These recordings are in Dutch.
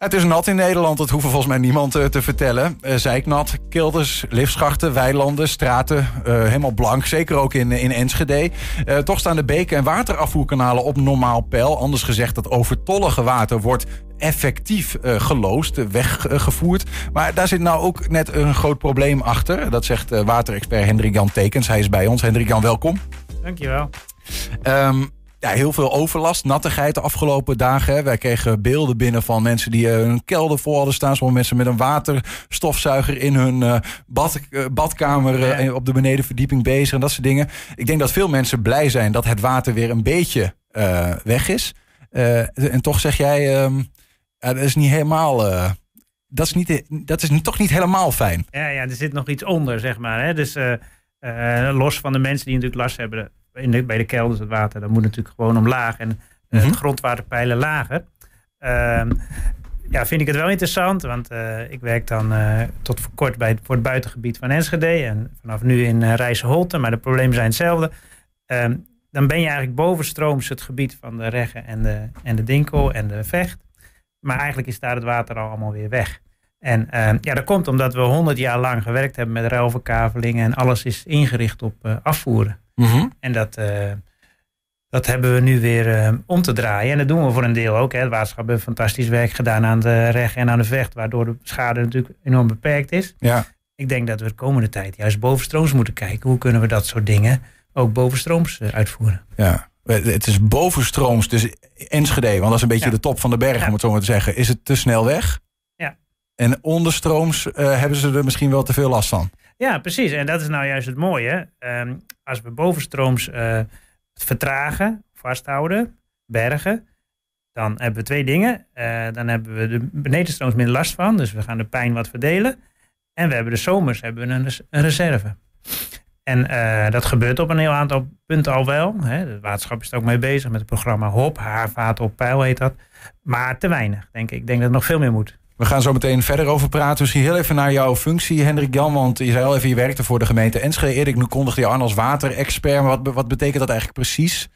Het is nat in Nederland, dat hoeft volgens mij niemand uh, te vertellen. Uh, zijknat, kelders, liftschachten, weilanden, straten, uh, helemaal blank. Zeker ook in, in Enschede. toch staan de beken- en waterafvoerkanalen op normaal peil. Anders gezegd, dat overtollige water wordt effectief geloosd, weggevoerd. Maar daar zit nou ook net een groot probleem achter. Dat zegt waterexpert Hendrik Jan Tekens. Hij is bij ons. Hendrik Jan, welkom. Dankjewel. Um, ja, heel veel overlast, nattigheid de afgelopen dagen. Wij kregen beelden binnen van mensen die uh, een kelder vol hadden staan. Sommige mensen met een waterstofzuiger in hun uh, bad, uh, badkamer op de benedenverdieping bezig en dat soort dingen. Ik denk dat veel mensen blij zijn dat het water weer een beetje weg is. en toch zeg jij, um, ja, dat is niet helemaal. dat is, niet, dat is toch niet helemaal fijn. Ja, ja, er zit nog iets onder, zeg maar. Hè? Dus los van de mensen die natuurlijk last hebben in de, bij de kelders het water, dat moet natuurlijk gewoon omlaag. En uh, de grondwaterpeilen lager. Uh, ja, vind ik het wel interessant, want uh, ik werk dan uh, tot voor kort bij, voor het buitengebied van Enschede en vanaf nu in uh, Rijsselholte, maar de problemen zijn hetzelfde. Ehm, dan ben je eigenlijk bovenstrooms het gebied van de Reggen en de, en de Dinkel en de Vecht. Maar eigenlijk is daar het water al allemaal weer weg. En ehm, ja, dat komt omdat we honderd jaar lang gewerkt hebben met ruilverkavelingen en alles is ingericht op afvoeren. Mhm. En dat, uh, dat hebben we nu weer uh, om te draaien. En dat doen we voor een deel ook. Hè. Het waterschap heeft fantastisch werk gedaan aan de reg en aan de vecht, waardoor de schade natuurlijk enorm beperkt is. Ja. Ik denk dat we de komende tijd juist bovenstrooms moeten kijken. Hoe kunnen we dat soort dingen ook bovenstrooms uh, uitvoeren? Ja. Het is bovenstrooms, dus Enschede, want dat is een beetje ja. de top van de berg, ja. om het zo maar te zeggen. Is het te snel weg? Ja. En onderstrooms hebben ze er misschien wel te veel last van? Ja, precies. En dat is nou juist het mooie. Um, als we bovenstrooms uh, vertragen, vasthouden, bergen, dan hebben we twee dingen. Uh, dan hebben we de benedenstrooms minder last van, dus we gaan de pijn wat verdelen. En we hebben de zomers hebben we een, reserve. En uh, dat gebeurt op een heel aantal punten al wel. Hè. Het waterschap is er ook mee bezig met het programma HOP, haarvaten op pijl heet dat. Maar te weinig, denk ik. Ik denk dat er nog veel meer moet. We gaan zo meteen verder over praten. Misschien heel even naar jouw functie, Hendrik Jan. Want je zei al even, je werkte voor de gemeente Enschede. Erik, nu kondigde je aan als waterexpert. Maar wat, wat betekent dat eigenlijk precies?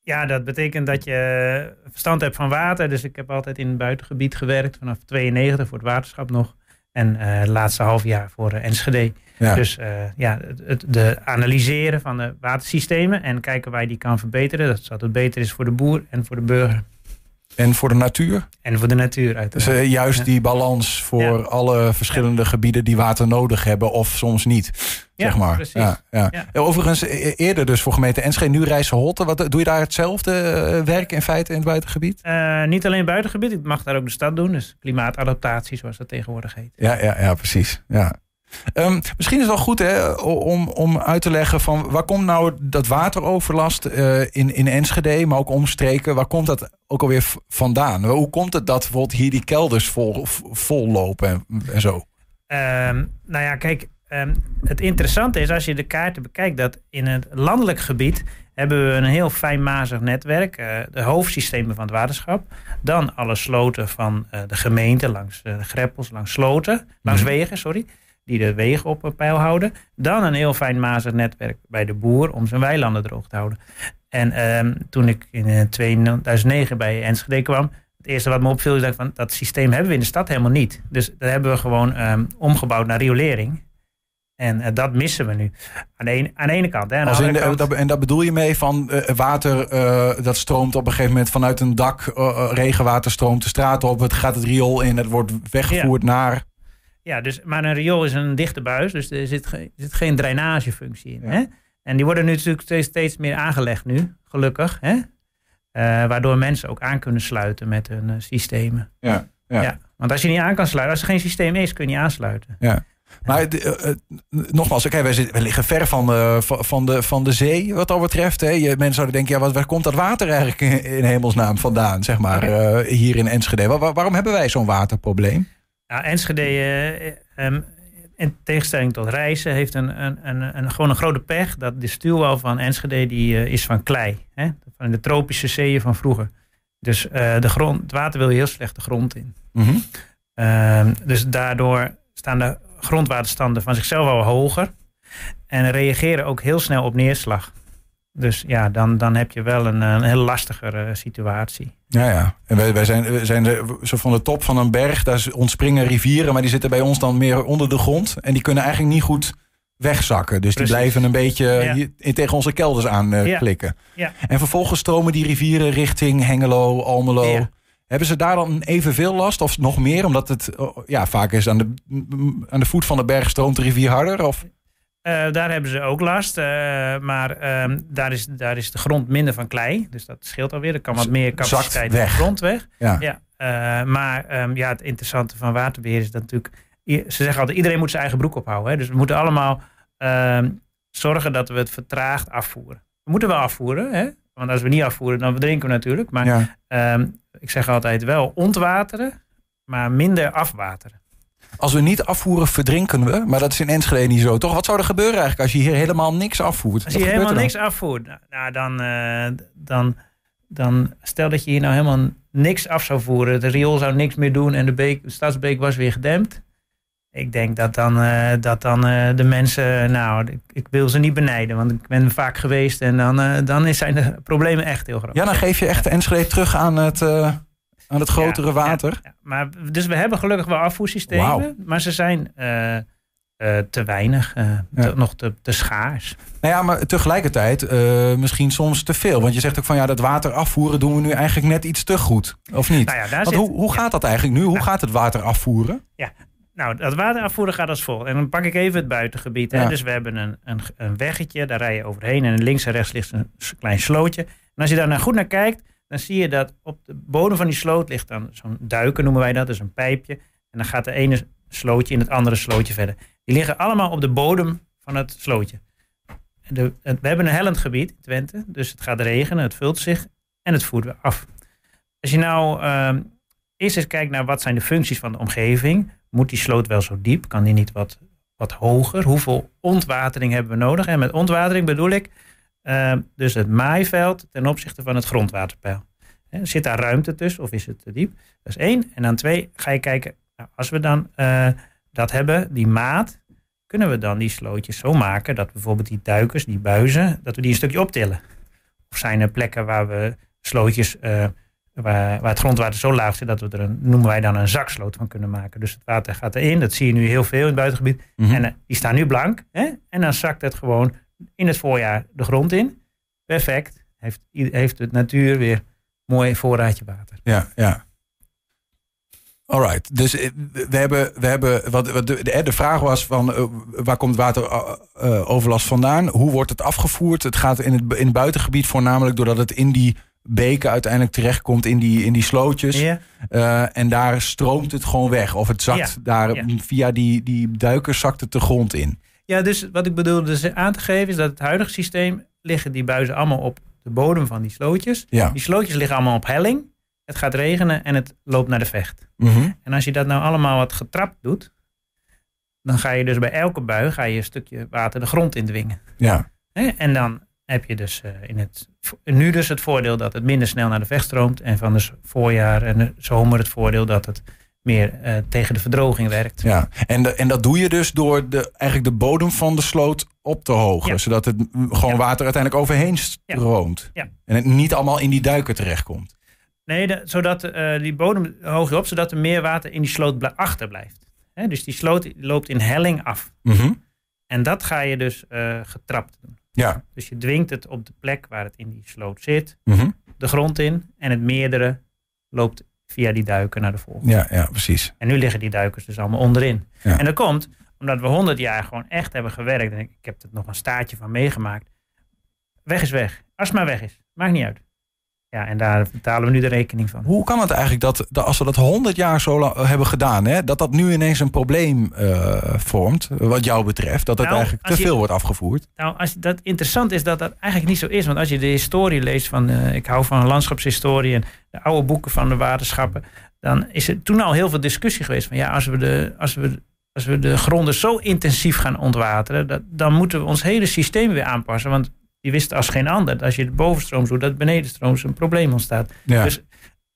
Ja, dat betekent dat je verstand hebt van water. Dus ik heb altijd in het buitengebied gewerkt. Vanaf 92 voor het waterschap nog. En uh, het laatste half jaar voor uh, Enschede. Ja. Dus uh, ja, het, de analyseren van de watersystemen. En kijken waar je die kan verbeteren. Dat zodat het beter is voor de boer en voor de burger. En voor de natuur? En voor de natuur uiteraard. Dus uh, juist ja. die balans voor ja. alle verschillende ja. gebieden die water nodig hebben of soms niet. zeg maar. precies. Ja, Overigens, eerder dus voor gemeente Enschede, nu Rijsselholte. Wat doe je daar hetzelfde werk in feite in het buitengebied? Uh, niet alleen buitengebied, ik mag daar ook de stad doen. Dus klimaatadaptatie, zoals dat tegenwoordig heet. Ja, ja, ja precies. Ja. Um, misschien is het wel goed hè, om, om uit te leggen van waar komt nou dat wateroverlast uh, in, in Enschede, maar ook omstreken, waar komt dat ook alweer vandaan? Hoe komt het dat bijvoorbeeld hier die kelders vol, vol lopen en, en zo? Um, nou ja, kijk, um, het interessante is als je de kaarten bekijkt dat in het landelijk gebied hebben we een heel fijnmazig netwerk. Uh, de hoofdsystemen van het waterschap. Dan alle sloten van uh, de gemeente langs greppels, langs sloten, langs mm -hmm. wegen, sorry die de wegen op peil houden. Dan een heel fijnmazig netwerk bij de boer om zijn weilanden droog te houden. En um, toen ik in 2009 bij Enschede kwam, het eerste wat me opviel is dat van dat systeem hebben we in de stad helemaal niet. Dus dat hebben we gewoon um, omgebouwd naar riolering. En uh, dat missen we nu. Aan de, een, aan de ene kant. Hè, aan de Als in de, kant, dat, en daar bedoel je mee van uh, water uh, dat stroomt op een gegeven moment vanuit een dak. regenwater stroomt de straat op. Het gaat het riool in. Het wordt weggevoerd ja. naar. Ja, dus, maar een riool is een dichte buis, dus er zit, ge, er zit geen drainagefunctie in. Ja. Hè? En die worden nu natuurlijk steeds, steeds meer aangelegd nu, gelukkig. Hè? Uh, waardoor mensen ook aan kunnen sluiten met hun uh, systemen. Ja, ja. ja, Want als je niet aan kan sluiten, als er geen systeem is, kun je niet aansluiten. Ja. Maar uh, uh, nogmaals, okay, wij, liggen ver van, uh, van, de, van de zee wat dat betreft. Hè. Je, mensen zouden denken, ja, wat, waar komt dat water eigenlijk in, in hemelsnaam vandaan, zeg maar, hier in Enschede? Waar, waarom hebben wij zo'n waterprobleem? Nou, Enschede, uh, um, in tegenstelling tot reizen, heeft een, een, een, een, gewoon een grote pech. Dat de stuwwal van Enschede die, uh, is van klei. Hè? Van de tropische zeeën van vroeger. Dus uh, de grond, het water wil heel slecht de grond in. Mm -hmm. uh, dus daardoor staan de grondwaterstanden van zichzelf al hoger. En reageren ook heel snel op neerslag. Dus ja, dan, dan heb je wel een, een heel lastigere situatie. Ja, ja. En wij, wij zijn, wij zijn zo van de top van een berg, daar ontspringen rivieren, maar die zitten bij ons dan meer onder de grond. En die kunnen eigenlijk niet goed wegzakken. Dus Precies. die blijven een beetje hier, tegen onze kelders aan uh, Ja. klikken. Ja. En vervolgens stromen die rivieren richting Hengelo, Almelo. Hebben ze daar dan evenveel last of nog meer? Omdat het oh, ja, vaak is aan de, aan de voet van de berg stroomt de rivier harder? Of? Eh, daar hebben ze ook last. eh, maar ehm, daar, is, daar is de grond minder van klei. Dus dat scheelt alweer. Er kan wat meer capaciteit in de grond weg. Ja. Ja, eh, maar ehm, ja, het interessante van waterbeheer is dat natuurlijk... Ze zeggen altijd, iedereen moet zijn eigen broek ophouden. Hè? Dus we moeten allemaal ehm, zorgen dat we het vertraagd afvoeren. We moeten wel afvoeren, hè? want als we niet afvoeren, dan verdrinken we natuurlijk. Maar Ja. ik zeg altijd wel ontwateren, maar minder afwateren. Als we niet afvoeren, verdrinken we. Maar dat is in Enschede niet zo, toch? Wat zou er gebeuren eigenlijk als je hier helemaal niks afvoert? Als je helemaal niks afvoert, nou, nou, dan, eh, dan, dan stel dat je hier nou helemaal niks af zou voeren. De riool zou niks meer doen en de, beek, de stadsbeek was weer gedempt. Ik denk dat dan, eh, dat dan eh, de mensen, nou, ik, wil ze niet benijden, want ik ben vaak geweest en dan, eh, dan zijn de problemen echt heel groot. Ja, dan geef je echt de Enschede terug aan het, aan het grotere Ja, water. Ja, maar, dus we hebben gelukkig wel afvoersystemen, maar ze zijn eh, eh, te weinig, eh, te- nog te, te schaars. Nou ja, maar tegelijkertijd misschien soms te veel. Want je zegt ook van ja, dat water afvoeren doen we nu eigenlijk net iets te goed. Of niet? Nou ja, daar Want zit, hoe, hoe gaat dat eigenlijk nu? Hoe Ja. gaat het water afvoeren? Nou, dat water afvoeren gaat als volgt. En dan pak ik even het buitengebied. Hè. Ja. Dus we hebben een, een, een weggetje, daar rij je overheen. En links en rechts ligt een klein slootje. En als je daar naar goed naar kijkt, dan zie je dat op de bodem van die sloot ligt dan zo'n duiken, noemen wij dat. Dus een pijpje. En dan gaat de ene slootje in het andere slootje verder. Die liggen allemaal op de bodem van het slootje. De, we hebben een hellend gebied in Twente. Dus het gaat regenen, het vult zich en het voert weer af. Als je nou ehm, eerst eens kijkt naar wat zijn de functies van de omgeving. Moet die sloot wel zo diep? Kan die niet wat, wat hoger? Hoeveel ontwatering hebben we nodig? En met ontwatering bedoel ik eh, dus het maaiveld ten opzichte van het grondwaterpeil. Zit daar ruimte tussen of is het te diep? Dat is één. En dan twee, ga je kijken, nou, als we dan eh, dat hebben, die maat, kunnen we dan die slootjes zo maken dat bijvoorbeeld die duikers, die buizen, dat we die een stukje optillen? Of zijn er plekken waar we slootjes, eh, waar, waar het grondwater zo laag zit dat we er een, noemen wij dan een zaksloot van kunnen maken. Dus het water gaat erin, dat zie je nu heel veel in het buitengebied. Mhm. En eh, die staan nu blank. Hè? En dan zakt het gewoon in het voorjaar de grond in. Perfect. Heeft, heeft het natuur weer mooi voorraadje water. Ja, ja. Alright, dus eh, we hebben, we hebben wat, wat de, de, de vraag was van eh, waar komt wateroverlast vandaan? Hoe wordt het afgevoerd? Het gaat in het, in het buitengebied voornamelijk doordat het in die beken uiteindelijk terechtkomt in die, in die slootjes. Ja, Eh, en daar stroomt het gewoon weg. Of het zakt Ja, daar ja. via die, die duikers zakt het de grond in. Ja dus wat ik bedoelde dus aan te geven is dat het huidige systeem liggen die buizen allemaal op de bodem van die slootjes. Ja. Die slootjes liggen allemaal op helling. Het gaat regenen en het loopt naar de vecht. Mhm. En als je dat nou allemaal wat getrapt doet, dan ga je dus bij elke bui ga je een stukje water de grond indwingen. Ja. En dan heb je dus eh, in het, nu dus het voordeel dat het minder snel naar de vecht stroomt. En van het voorjaar en de zomer het voordeel dat het meer eh, tegen de verdroging werkt. Ja, en, de- en dat doe je dus door de, eigenlijk de bodem van de sloot op te hogen. Ja. Zodat het mm, gewoon Ja. water uiteindelijk overheen stroomt. Ja. En het niet allemaal in die duiken terechtkomt. Nee, de- zodat eh, die bodem hoger op, zodat er meer water in die sloot bl- achterblijft. Hè? Dus die sloot loopt in helling af. Mhm. En dat ga je dus eh, getrapt doen. Ja. Dus je dwingt het op de plek waar het in die sloot zit, Mhm. de grond in. En het meerdere loopt via die duiken naar de volgende. ja, ja, precies. En nu liggen die duikers dus allemaal onderin. Ja. En dat komt omdat we honderd jaar gewoon echt hebben gewerkt. En ik, ik heb er nog een staartje van meegemaakt. Weg is weg. Als het maar weg is. Maakt niet uit. Ja, en daar betalen we nu de rekening van. Hoe kan het eigenlijk dat, dat als we dat honderd jaar zo lang hebben gedaan, hè, dat dat nu ineens een probleem eh, vormt, wat jou betreft? Dat het Nou, eigenlijk te je- veel wordt afgevoerd? Nou, als dat interessant is dat dat eigenlijk niet zo is. Want als je de historie leest van, eh, ik hou van landschapshistorie en de oude boeken van de waterschappen, dan is er toen al heel veel discussie geweest van ja, als we de, als we, als we de gronden zo intensief gaan ontwateren, dat, dan moeten we ons hele systeem weer aanpassen. Want die wisten als geen ander, dat als je de bovenstroom doet, dat benedenstrooms een probleem ontstaat. Ja. Dus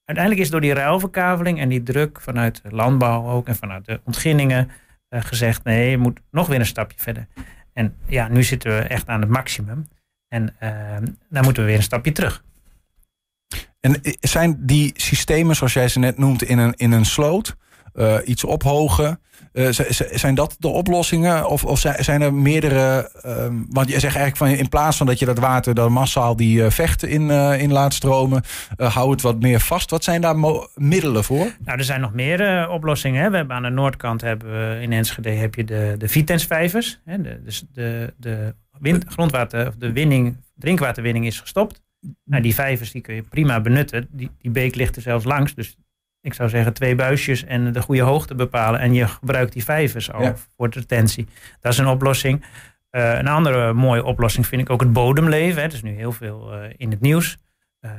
uiteindelijk is door die ruilverkaveling en die druk vanuit de landbouw ook en vanuit de ontginningen eh, gezegd: nee, je moet nog weer een stapje verder. En ja, nu zitten we echt aan het maximum. En uh, dan moeten we weer een stapje terug. En zijn die systemen, zoals jij ze net noemt, in een, in een sloot, uh, iets ophogen, uh, zijn dat de oplossingen? Of, of zijn er meerdere. Uh, want je zegt eigenlijk van in plaats van dat je dat water dan massaal die uh, vechten in, in laat stromen, hou het wat meer vast. Wat zijn daar middelen voor? Nou, er zijn nog meer oplossingen. Hè. We hebben aan de noordkant hebben we, in Enschede heb je de, de Vitensvijvers. De, dus de, de grondwater, of de winning, drinkwaterwinning is gestopt. Nou, die vijvers die kun je prima benutten. Die, die beek ligt er zelfs langs. Dus ik zou zeggen, twee buisjes en de goede hoogte bepalen. En je gebruikt die vijvers al voor de retentie. Dat is een oplossing. Uh, een andere mooie oplossing vind ik ook het bodemleven. Het is nu heel veel uh, in het nieuws. Uh,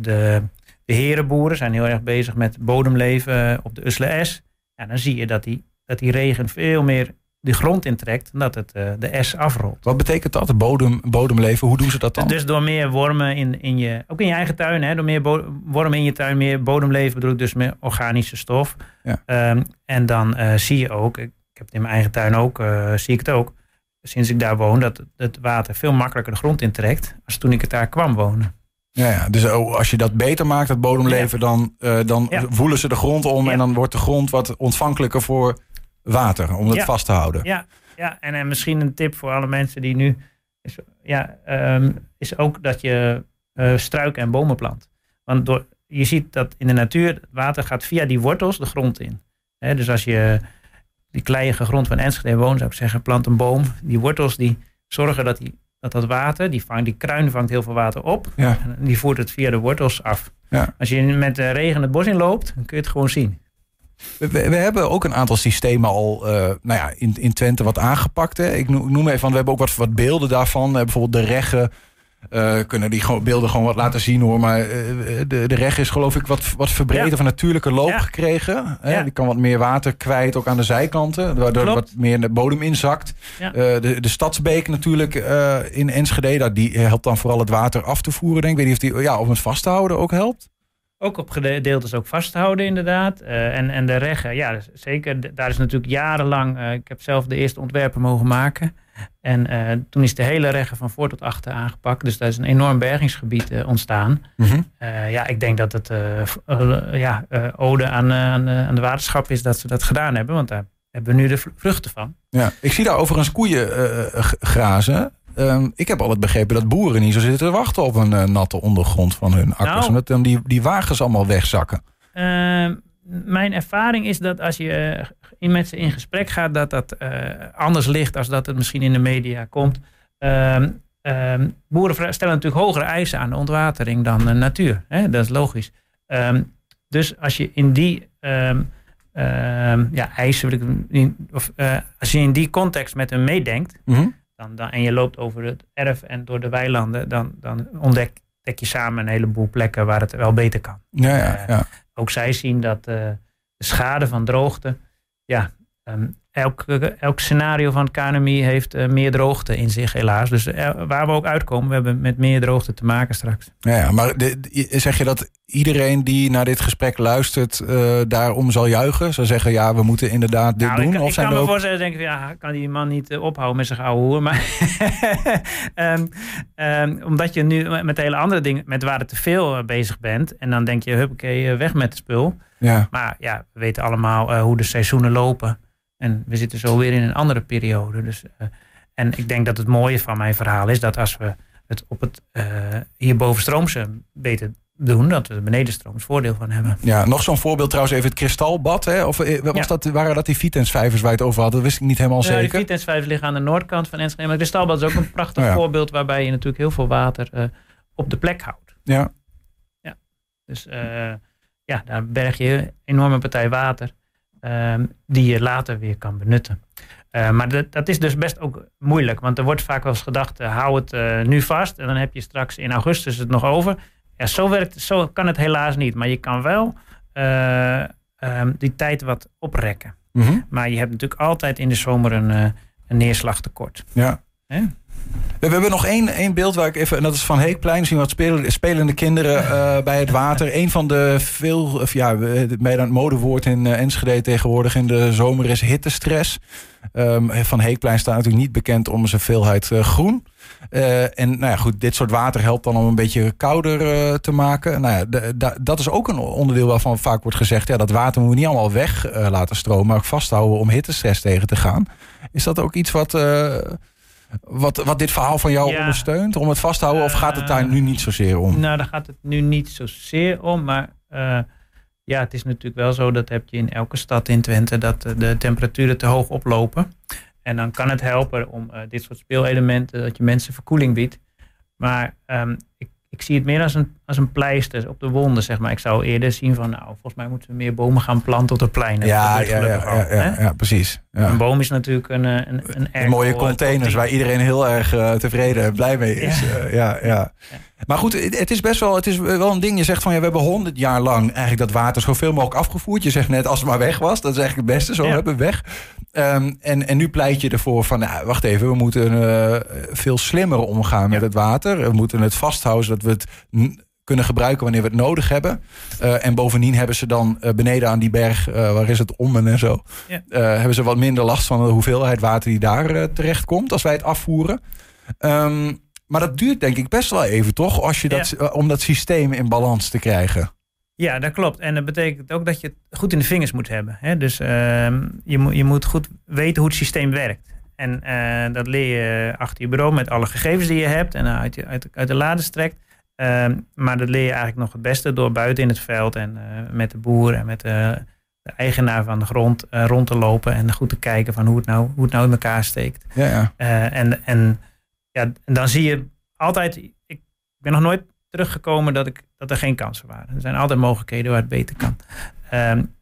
de, de herenboeren zijn heel erg bezig met bodemleven op de Usle S. Ja, dan zie je dat die, dat die regen veel meer de grond intrekt, dat het uh, de S afrolt. Wat betekent dat, de bodem, bodemleven? Hoe doen ze dat dan? Dus door meer wormen in, in je, ook in je eigen tuin, hè, door meer wormen in je tuin, meer bodemleven bedoel ik dus meer organische stof. Ja. Um, en dan uh, zie je ook, ik, heb het in mijn eigen tuin ook, uh, zie ik het ook, sinds ik daar woon, dat het water veel makkelijker de grond intrekt als toen ik het daar kwam wonen. Ja, ja, dus oh, als je dat beter maakt, het bodemleven, ja. dan, dan ja. voelen ze de grond om en dan wordt de grond wat ontvankelijker voor water om het vast te houden. Ja, ja. En, en misschien een tip voor alle mensen die nu. Is, ja, um, is ook dat je uh, struiken en bomen plant. Want door, je ziet dat in de natuur het water gaat via die wortels de grond in. He, dus als je die kleiige grond van Enschede woont, zou ik zeggen, plant een boom. Die wortels die zorgen dat die, dat, dat water, die, vang, die kruin vangt heel veel water op. Ja. En die voert het via de wortels af. Ja. Als je met de regen het bos in loopt, dan kun je het gewoon zien. We, we, hebben ook een aantal systemen al uh, nou ja, in, in Twente wat aangepakt. Hè. Ik noem even van, we hebben ook wat, wat beelden daarvan. Uh, bijvoorbeeld de reggen. Uh, kunnen die beelden gewoon wat laten zien hoor. Maar de, de reg is geloof ik wat, wat een natuurlijke loop ja. gekregen. Hè? Ja. Die kan wat meer water kwijt, ook aan de zijkanten. Waardoor Klopt. wat meer de bodem inzakt. de, de stadsbeek natuurlijk in Enschede. Dat, die helpt dan vooral het water af te voeren. Denk. Ik weet niet of, die, ja, om het vast te houden ook helpt ook op gedeeltes ook vasthouden, inderdaad. Uh, en, en de reggen, ja, zeker. Daar is natuurlijk jarenlang. Uh, ik heb zelf de eerste ontwerpen mogen maken. En uh, toen is de hele reggen van voor tot achter aangepakt. Dus daar is een enorm bergingsgebied ontstaan. Mm -hmm. ja, ik denk dat het ja, ode aan, aan, aan, de waterschap is dat ze dat gedaan hebben. Want daar hebben we nu de vruchten van. Ja, ik zie daar overigens koeien grazen. Um, ik heb altijd begrepen dat boeren niet zo zitten te wachten op een uh, natte ondergrond van hun akkers. Nou, dan die, die wagens allemaal wegzakken. Uh, mijn ervaring is dat als je uh, met ze in gesprek gaat, dat dat uh, anders ligt als dat het misschien in de media komt. Ehm, ehm, boeren stellen natuurlijk hogere eisen aan de ontwatering dan de natuur. Hè? Dat is logisch. dus als je in die ja, eisen, of als je in die context met hen meedenkt, mm -hmm dan, dan, en je loopt over het erf en door de weilanden, dan, dan ontdek je samen een heleboel plekken waar het wel beter kan. Ja, ja, ja. Uh, ook zij zien dat uh, de schade van droogte ja, um, elk, elk scenario van het KNMI heeft uh, meer droogte in zich, helaas. Dus uh, waar we ook uitkomen, we hebben met meer droogte te maken straks. Ja, ja maar de, zeg je dat iedereen die naar dit gesprek luistert, uh, daarom zal juichen? Zal zeggen, ja, we moeten inderdaad dit nou, doen? Ik, of ik zijn kan me ook... voorstellen, denk ik, ja, kan die man niet ophouden met zijn oude hoer? Maar um, um, omdat je nu met hele andere dingen, met waar te veel bezig bent. En dan denk je, huppakee, weg met het spul. Ja. Maar ja, we weten allemaal hoe de seizoenen lopen. En we zitten zo weer in een andere periode. Dus, uh, en ik denk dat het mooie van mijn verhaal is dat als we het op het uh, hierboven stroomse beter doen, dat we er benedenstrooms voordeel van hebben. Ja, nog zo'n voorbeeld trouwens even het kristalbad. Hè? Of eh, was ja. dat, waren dat die Vitensvijvers waar je het over had? Dat wist ik niet helemaal zeker. De Vitensvijvers liggen aan de noordkant van Enschede. Maar het kristalbad is ook een prachtig oh ja. voorbeeld waarbij je natuurlijk heel veel water uh, op de plek houdt. Ja. ja. Dus ja, daar berg je een enorme partij water. Um, die je later weer kan benutten. Uh, maar dat, dat, is dus best ook moeilijk. Want er wordt vaak wel eens gedacht, uh, hou het uh, nu vast. En dan heb je straks in augustus het nog over. Ja, zo, werkt, zo kan het helaas niet. Maar je kan wel um, die tijd wat oprekken. Mm -hmm. Maar je hebt natuurlijk altijd in de zomer een, een neerslagtekort. Ja. We hebben nog één, één beeld waar ik even, en dat is van Heekplein. Zien wat spelen, spelende kinderen uh, bij het water. Een van de veel, of ja, bijna het modewoord in uh, Enschede tegenwoordig in de zomer is hittestress. Um, van Heekplein staat natuurlijk niet bekend om zijn veelheid uh, groen. en nou ja, goed, dit soort water helpt dan om een beetje kouder te maken. Nou ja, dat is ook een onderdeel waarvan vaak wordt gezegd: ja, dat water moeten we niet allemaal weg laten stromen, maar ook vasthouden om hittestress tegen te gaan. Is dat ook iets wat wat, wat dit verhaal van jou ondersteunt? Om het vast te houden? of gaat het daar nu niet zozeer om? Nou, daar gaat het nu niet zozeer om. Maar uh, ja, het is natuurlijk wel zo dat heb je in elke stad in Twente dat de temperaturen te hoog oplopen. En dan kan het helpen om uh, dit soort speelelementen, dat je mensen verkoeling biedt. Maar um, ik ik zie het meer als een, als een pleister op de wonden, zeg maar. Ik zou eerder zien van, nou, volgens mij moeten we meer bomen gaan planten op de pleinen. Ja, ja, ja, ja, ja, precies. Een boom is natuurlijk een, een, een, een mooie containers waar iedereen heel erg uh, tevreden en blij mee is. Uh, ja, ja. Maar goed, het is best wel, het is wel een ding. Je zegt van, ja, we hebben honderd jaar lang eigenlijk dat water zoveel mogelijk afgevoerd. Je zegt net, als het maar weg was, dat is eigenlijk het beste. Zo hebben we weg. Um, en, en nu pleit je ervoor van, nou, wacht even, we moeten uh, veel slimmer omgaan met het water. We moeten het vasthouden zodat we het kunnen gebruiken wanneer we het nodig hebben. Uh, en bovendien hebben ze dan uh, beneden aan die berg, uh, waar is het Ommen en zo, ja. hebben ze wat minder last van de hoeveelheid water die daar terecht komt als wij het afvoeren. Um, maar dat duurt denk ik best wel even, toch? Als je dat, ja. om dat systeem in balans te krijgen. Ja, dat klopt. En dat betekent ook dat je het goed in de vingers moet hebben. Hè? Dus uh, je, moet, je moet goed weten hoe het systeem werkt. En uh, dat leer je achter je bureau met alle gegevens die je hebt en uit, je, uit, uit de lades trekt. Uh, maar dat leer je eigenlijk nog het beste door buiten in het veld en uh, met de boer en met de, de eigenaar van de grond rond te lopen en goed te kijken van hoe het nou, hoe het nou in elkaar steekt. Ja, ja. en, en, ja, en dan zie je altijd, ik ben nog nooit teruggekomen dat, ik, dat er geen kansen waren. Er zijn altijd mogelijkheden waar het beter kan. Um,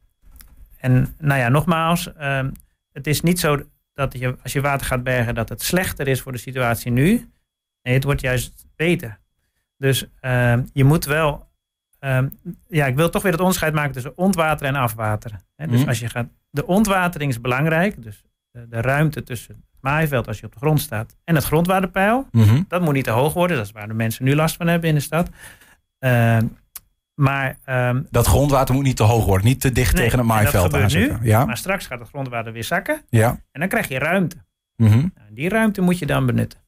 en nou ja, nogmaals, um, het is niet zo dat je, als je water gaat bergen, dat het slechter is voor de situatie nu. Nee, het wordt juist beter. Dus um, je moet wel. ja, ik wil toch weer het onderscheid maken tussen ontwateren en afwateren. He, dus mm. als je gaat. De ontwatering is belangrijk. Dus de, de ruimte tussen maaiveld als je op de grond staat en het grondwaterpeil. Mm Dat moet niet te hoog worden. Dat is waar de mensen nu last van hebben in de stad. Uh, maar, um, dat grondwater moet niet te hoog worden, niet te dicht nee, tegen het maaiveld aanzetten. Nu, ja. Maar straks gaat het grondwater weer zakken. Ja. En dan krijg je ruimte. Mm -hmm. nou, die ruimte moet je dan benutten.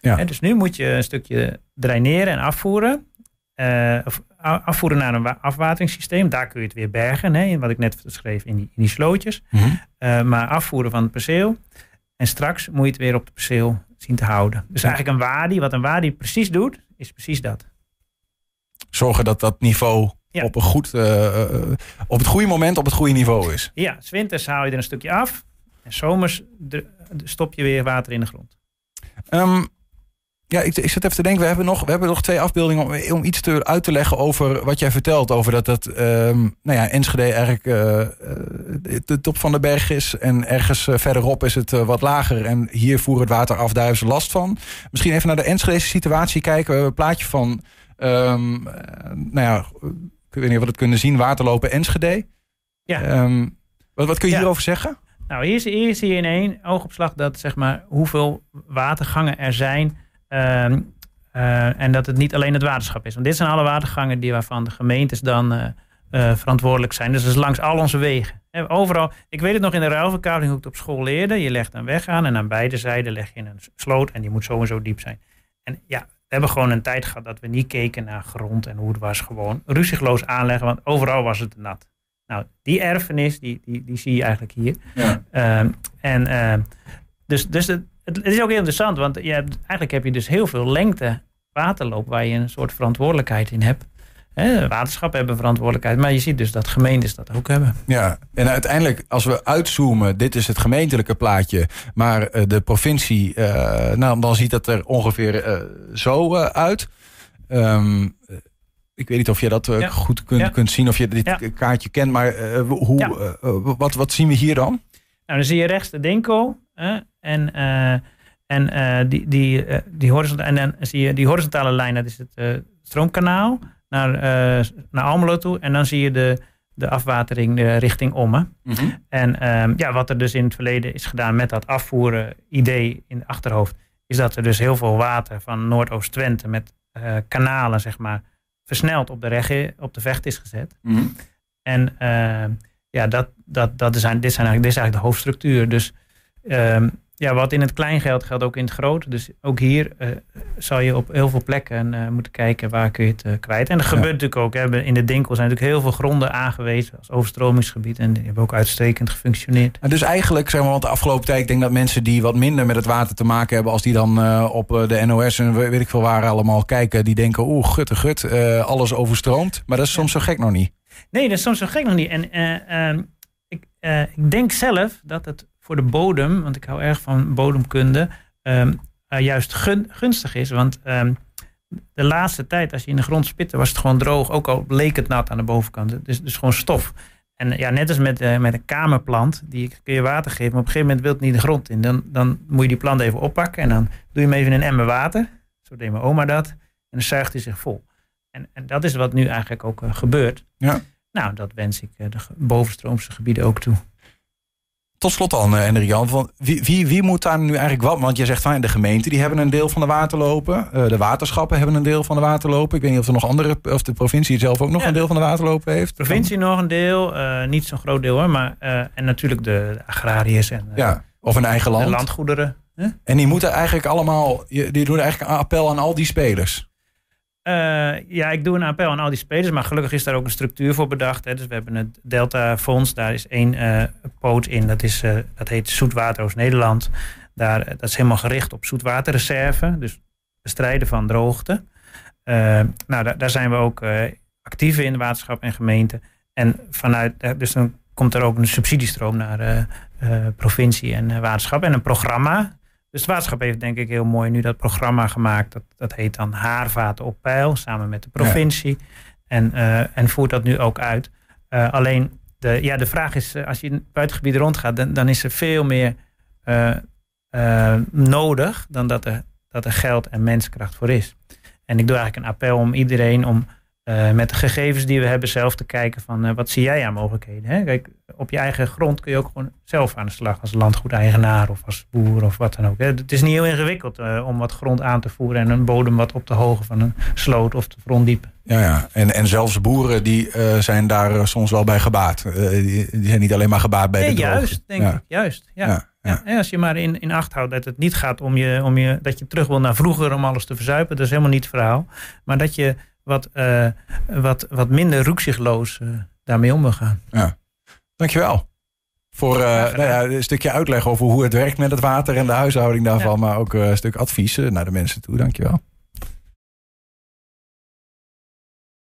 Ja. He, dus nu moet je een stukje draineren en afvoeren. Uh, of afvoeren naar een afwateringssysteem. Daar kun je het weer bergen. Hè, wat ik net schreef in die, in die slootjes. Mm -hmm. uh, maar afvoeren van het perceel. En straks moet je het weer op het perceel zien te houden. Dus eigenlijk een wadi, wat een wadi precies doet, is precies dat. Zorgen dat dat niveau op, een goed, uh, op het goede moment op het goede niveau is. Ja, winters haal je er een stukje af. En zomers stop je weer water in de grond. Um, ja, ik, ik zit even te denken, we hebben nog, we hebben nog twee afbeeldingen om, om iets te, uit te leggen over wat jij vertelt. Over dat dat, um, nou ja, Enschede eigenlijk uh, de top van de berg is. En ergens uh, verderop is het uh, wat lager. En hier voeren het water af, daar hebben ze last van. Misschien even naar de Enschedese situatie kijken. We hebben een plaatje van, um, nou ja, ik weet niet of we het kunnen zien, waterlopen Enschede. Ja. Um, wat, wat kun je ja. hierover zeggen? Nou, hier, hier zie je in één oogopslag dat, zeg maar, hoeveel watergangen er zijn Uh, uh, en dat het niet alleen het waterschap is. Want dit zijn alle watergangen die waarvan de gemeentes dan uh, verantwoordelijk zijn. Dus dat is langs al onze wegen. overal, ik weet het nog in de ruilverkaveling hoe ik het op school leerde. Je legt een weg aan en aan beide zijden leg je een sloot en die moet zo en zo diep zijn. En ja, we hebben gewoon een tijd gehad dat we niet keken naar grond en hoe het was. Gewoon ruzieloos aanleggen, want overal was het nat. Nou, die erfenis, die, die, die zie je eigenlijk hier. Ja. Uh, en uh, dus, dus het, het, is ook heel interessant, want je hebt, eigenlijk heb je dus heel veel lengte waterloop waar je een soort verantwoordelijkheid in hebt. He, waterschappen hebben verantwoordelijkheid, maar je ziet dus dat gemeentes dat ook hebben. Ja, en uiteindelijk als we uitzoomen, dit is het gemeentelijke plaatje, maar uh, de provincie, uh, nou, dan ziet dat er ongeveer uh, zo uit. Um, ik weet niet of je dat ja. goed kunt, ja. kunt zien, of je dit ja. kaartje kent, maar hoe, wat, wat zien we hier dan? Nou, dan zie je rechts de Denko. En uh, en uh, die, die, uh, die, en dan zie je die horizontale lijn, dat is het stroomkanaal naar, naar Almelo toe. En dan zie je de, de afwatering richting Ommen. Mm -hmm. En um, ja, wat er dus in het verleden is gedaan met dat afvoeren idee in het achterhoofd, is dat er dus heel veel water van Noordoost-Twente met uh, kanalen, zeg maar, versneld op de, regge, op de vecht is gezet. Mhm. En uh, ja, dat, dat, dat is, dit, zijn eigenlijk, dit is eigenlijk de hoofdstructuur. Dus uh, ja, wat in het klein geldt, geldt ook in het groot. Dus ook hier uh, zal je op heel veel plekken uh, moeten kijken waar kun je het uh, kwijt. En dat ja. gebeurt natuurlijk ook. Hè. In de Dinkel zijn natuurlijk heel veel gronden aangewezen als overstromingsgebied. En die hebben ook uitstekend gefunctioneerd. Dus eigenlijk, zeg maar, want de afgelopen tijd, ik denk dat mensen die wat minder met het water te maken hebben, als die dan op de NOS en weet ik veel waar allemaal kijken, die denken, oeh, gutte gut, alles overstroomt. Maar dat is soms zo gek nog niet. Nee, dat is soms zo gek nog niet. En ehm, ik, ik denk zelf dat het voor de bodem, want ik hou erg van bodemkunde, um, uh, juist gun, gunstig is. Want um, de laatste tijd, als je in de grond spitte, was het gewoon droog. Ook al leek het nat aan de bovenkant. Dus, dus gewoon stof. En ja, net als met, uh, met een kamerplant, die kun je water geven, maar op een gegeven moment wil het niet de grond in. Dan, dan moet je die plant even oppakken en dan doe je hem even in een emmer water. Zo deed mijn oma dat. En dan zuigt hij zich vol. En, en dat is wat nu eigenlijk ook uh, gebeurt. Ja. Nou, dat wens ik de bovenstroomse gebieden ook toe. Tot slot dan, uh, Jan, van wie, wie, wie moet daar nu eigenlijk wat? Want je zegt van de gemeente die hebben een deel van de waterlopen. Uh, de waterschappen hebben een deel van de waterlopen. Ik weet niet of er nog andere, of de provincie zelf ook nog ja. een deel van de waterlopen heeft. De provincie nog een deel, uh, niet zo'n groot deel hoor, maar en natuurlijk de agrariërs en ja, of een eigen land. de landgoederen. Huh? En die moeten eigenlijk allemaal, die doen eigenlijk een appel aan al die spelers. Uh, ja, ik doe een appel aan al die spelers, maar gelukkig is daar ook een structuur voor bedacht. Hè. Dus we hebben het Delta Fonds, daar is één uh, poot in, dat, is, uh, dat heet Zoetwater Oost-Nederland. Daar, dat is helemaal gericht op zoetwaterreserve, dus bestrijden van droogte. nou, daar, daar, zijn we ook actief in, waterschap en gemeente. En vanuit, dus dan komt er ook een subsidiestroom naar provincie en waterschap en een programma. Dus het waterschap heeft denk ik heel mooi nu dat programma gemaakt. Dat, dat heet dan Haarvaten op peil, samen met de provincie. Ja. En, uh, en voert dat nu ook uit. Uh, alleen, de, ja, de vraag is, als je in het buitengebied rondgaat, dan, dan is er veel meer uh, nodig dan dat er, dat er geld en menskracht voor is. En ik doe eigenlijk een appel om iedereen om uh, met de gegevens die we hebben zelf te kijken van uh, wat zie jij aan mogelijkheden. Hè? Kijk, op je eigen grond kun je ook gewoon zelf aan de slag als landgoedeigenaar of als boer of wat dan ook. Hè? Het is niet heel ingewikkeld uh, om wat grond aan te voeren en een bodem wat op de hoogte van een sloot of te gronddiepen. Ja, ja. En, en zelfs boeren die zijn daar soms wel bij gebaat. Die, die, zijn niet alleen maar gebaat bij nee, de droogte. Juist, denk ja. ik. Juist, ja. ja. Ja. Ja, als je maar in, in acht houdt dat het niet gaat om je, om je, dat je terug wil naar vroeger om alles te verzuipen, dat is helemaal niet het verhaal. Maar dat je wat, uh, wat, wat minder roekzichtloos uh, daarmee om wil gaan. Ja. Dankjewel. Voor uh, nou ja, een stukje uitleg over hoe het werkt met het water en de huishouding daarvan. Ja. Maar ook een stuk advies naar de mensen toe. Dankjewel.